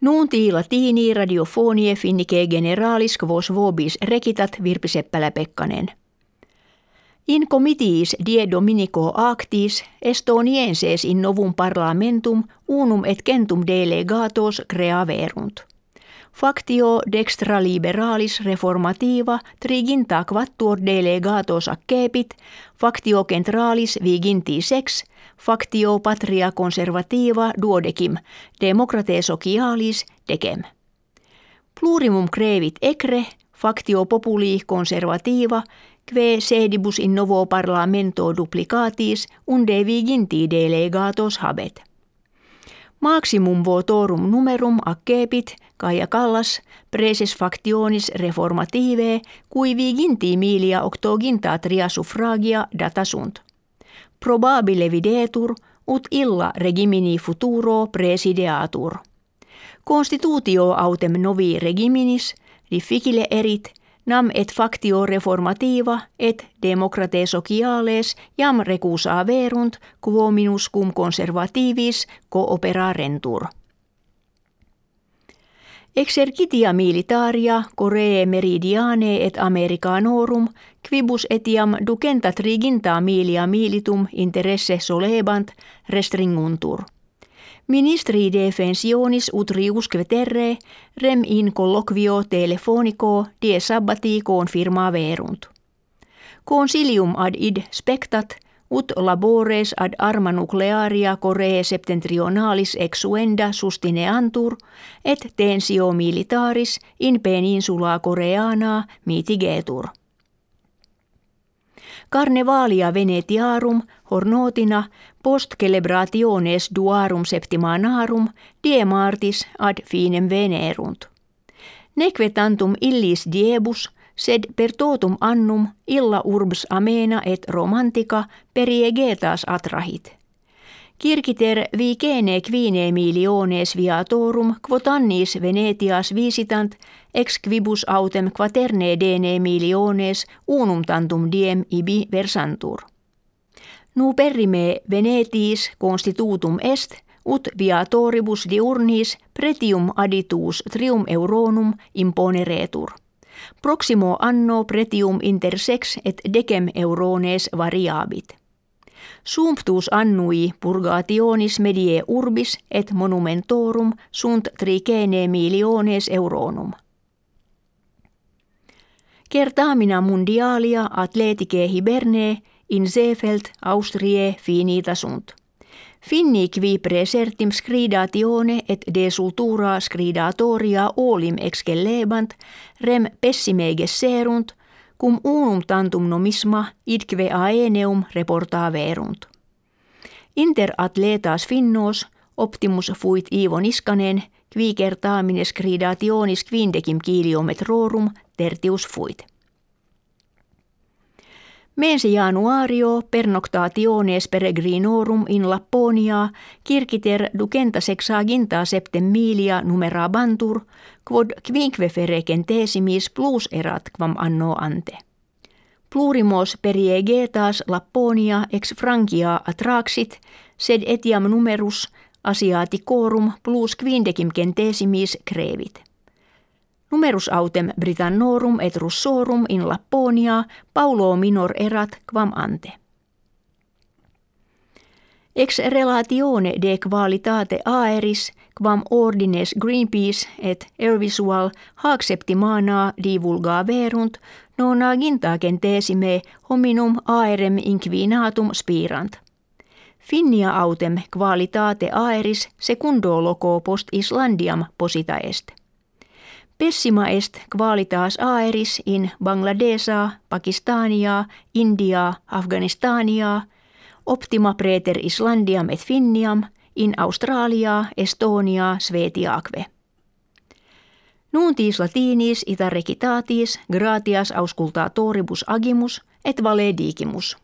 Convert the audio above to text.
Nuunti latini radiofonie finnike generalis quos vobis rekitat Virpi Seppälä-Pekkanen. In comitiis die dominico actis estonienses in novum parlamentum unum et centum delegatos creaverunt. Factio dextra liberalis reformativa triginta quattuor delegatos accepit, factio centralis viginti sex, factio patria conservativa duodecim, democrate socialis decem. Plurimum crevit ecre, factio populi conservativa, que sedibus in novo parlamento duplicatis unde viginti delegatos habet. Maximum votorum numerum accepit Kaija Kallas, preses factionis reformative, cui viginti milia octoginta tria suffragia data sunt. Probabile videtur, ut illa regimini futuro presideatur. Constitutio autem novi regiminis, difficile erit, nam et factio reformativa et democrate sociales jam recusa verunt quo minus cum conservativis cooperarentur. Exercitia militaria Coree meridiane et Americanorum quibus etiam ducenta triginta milia militum interesse solebant restringuntur. Ministri defensionis utriusque terre rem in colloquio telefonico die sabbati confirma verunt. Consilium ad id spectat ut labores ad arma nuclearia Coree septentrionalis exuenda sustineantur et tensio militaris in peninsula Koreana mitigetur. Carnevalia Venetiarum hornotina post celebrationes duarum septimanarum die martis ad finem venerunt. Neque tantum illis diebus, sed per totum annum illa urbs amena et romantica periegetas atrahit. Kirkiter vicene quine miliones viatorum quotannis Venetias visitant ex quibus autem quaterne dene miliones unum tantum diem ibi versantur. Nu perrime Venetis constitutum est, ut viatoribus diurnis pretium aditus trium euronum imponeretur. Proximo anno pretium inter sex et decem eurones variabit. Sumptus annui purgationis medie urbis et monumentorum sunt tricene miliones euronum. Kertaamina mundialia atletike hiberne in Seefeld Austrie finita sunt. Finni qui presertim scridatione et desultura scridatoria olim excellebant rem pessime gesserunt cum unum tantum nomisma idque aeneum reportaverunt. Inter atletas finnos optimus fuit Iivo Niskanen, qui kertaamines gridationis quindecim kiliometrorum tertius fuit. Mense januario pernoctationes peregrinorum in Lapponia kirkiter ducenta sexaginta septemilia numera bantur, quod quinque ferecentesimis plus erat quam anno ante. Plurimos periegetas Lapponia ex Frankia atraxit, sed etiam numerus asiaticorum plus quindecim centesimis crevit. Numerus autem Britannorum et Russorum in Lapponia Paulo minor erat quam ante. Ex relatione de qualitate aeris quam ordines Greenpeace et Airvisual hac septimana divulga verunt nona gintagentesime hominum aerem inquinatum spirant. Finnia autem qualitate aeris secundo loco post Islandiam posita est. Pessima est qualitas aeris in Bangladesa, Pakistania, India, Afganistania, optima preter Islandiam et Finniam, in Australia, Estonia, Svetiakve. Nuuntis latinis ita recitatis gratias auscultatoribus agimus et valedigimus.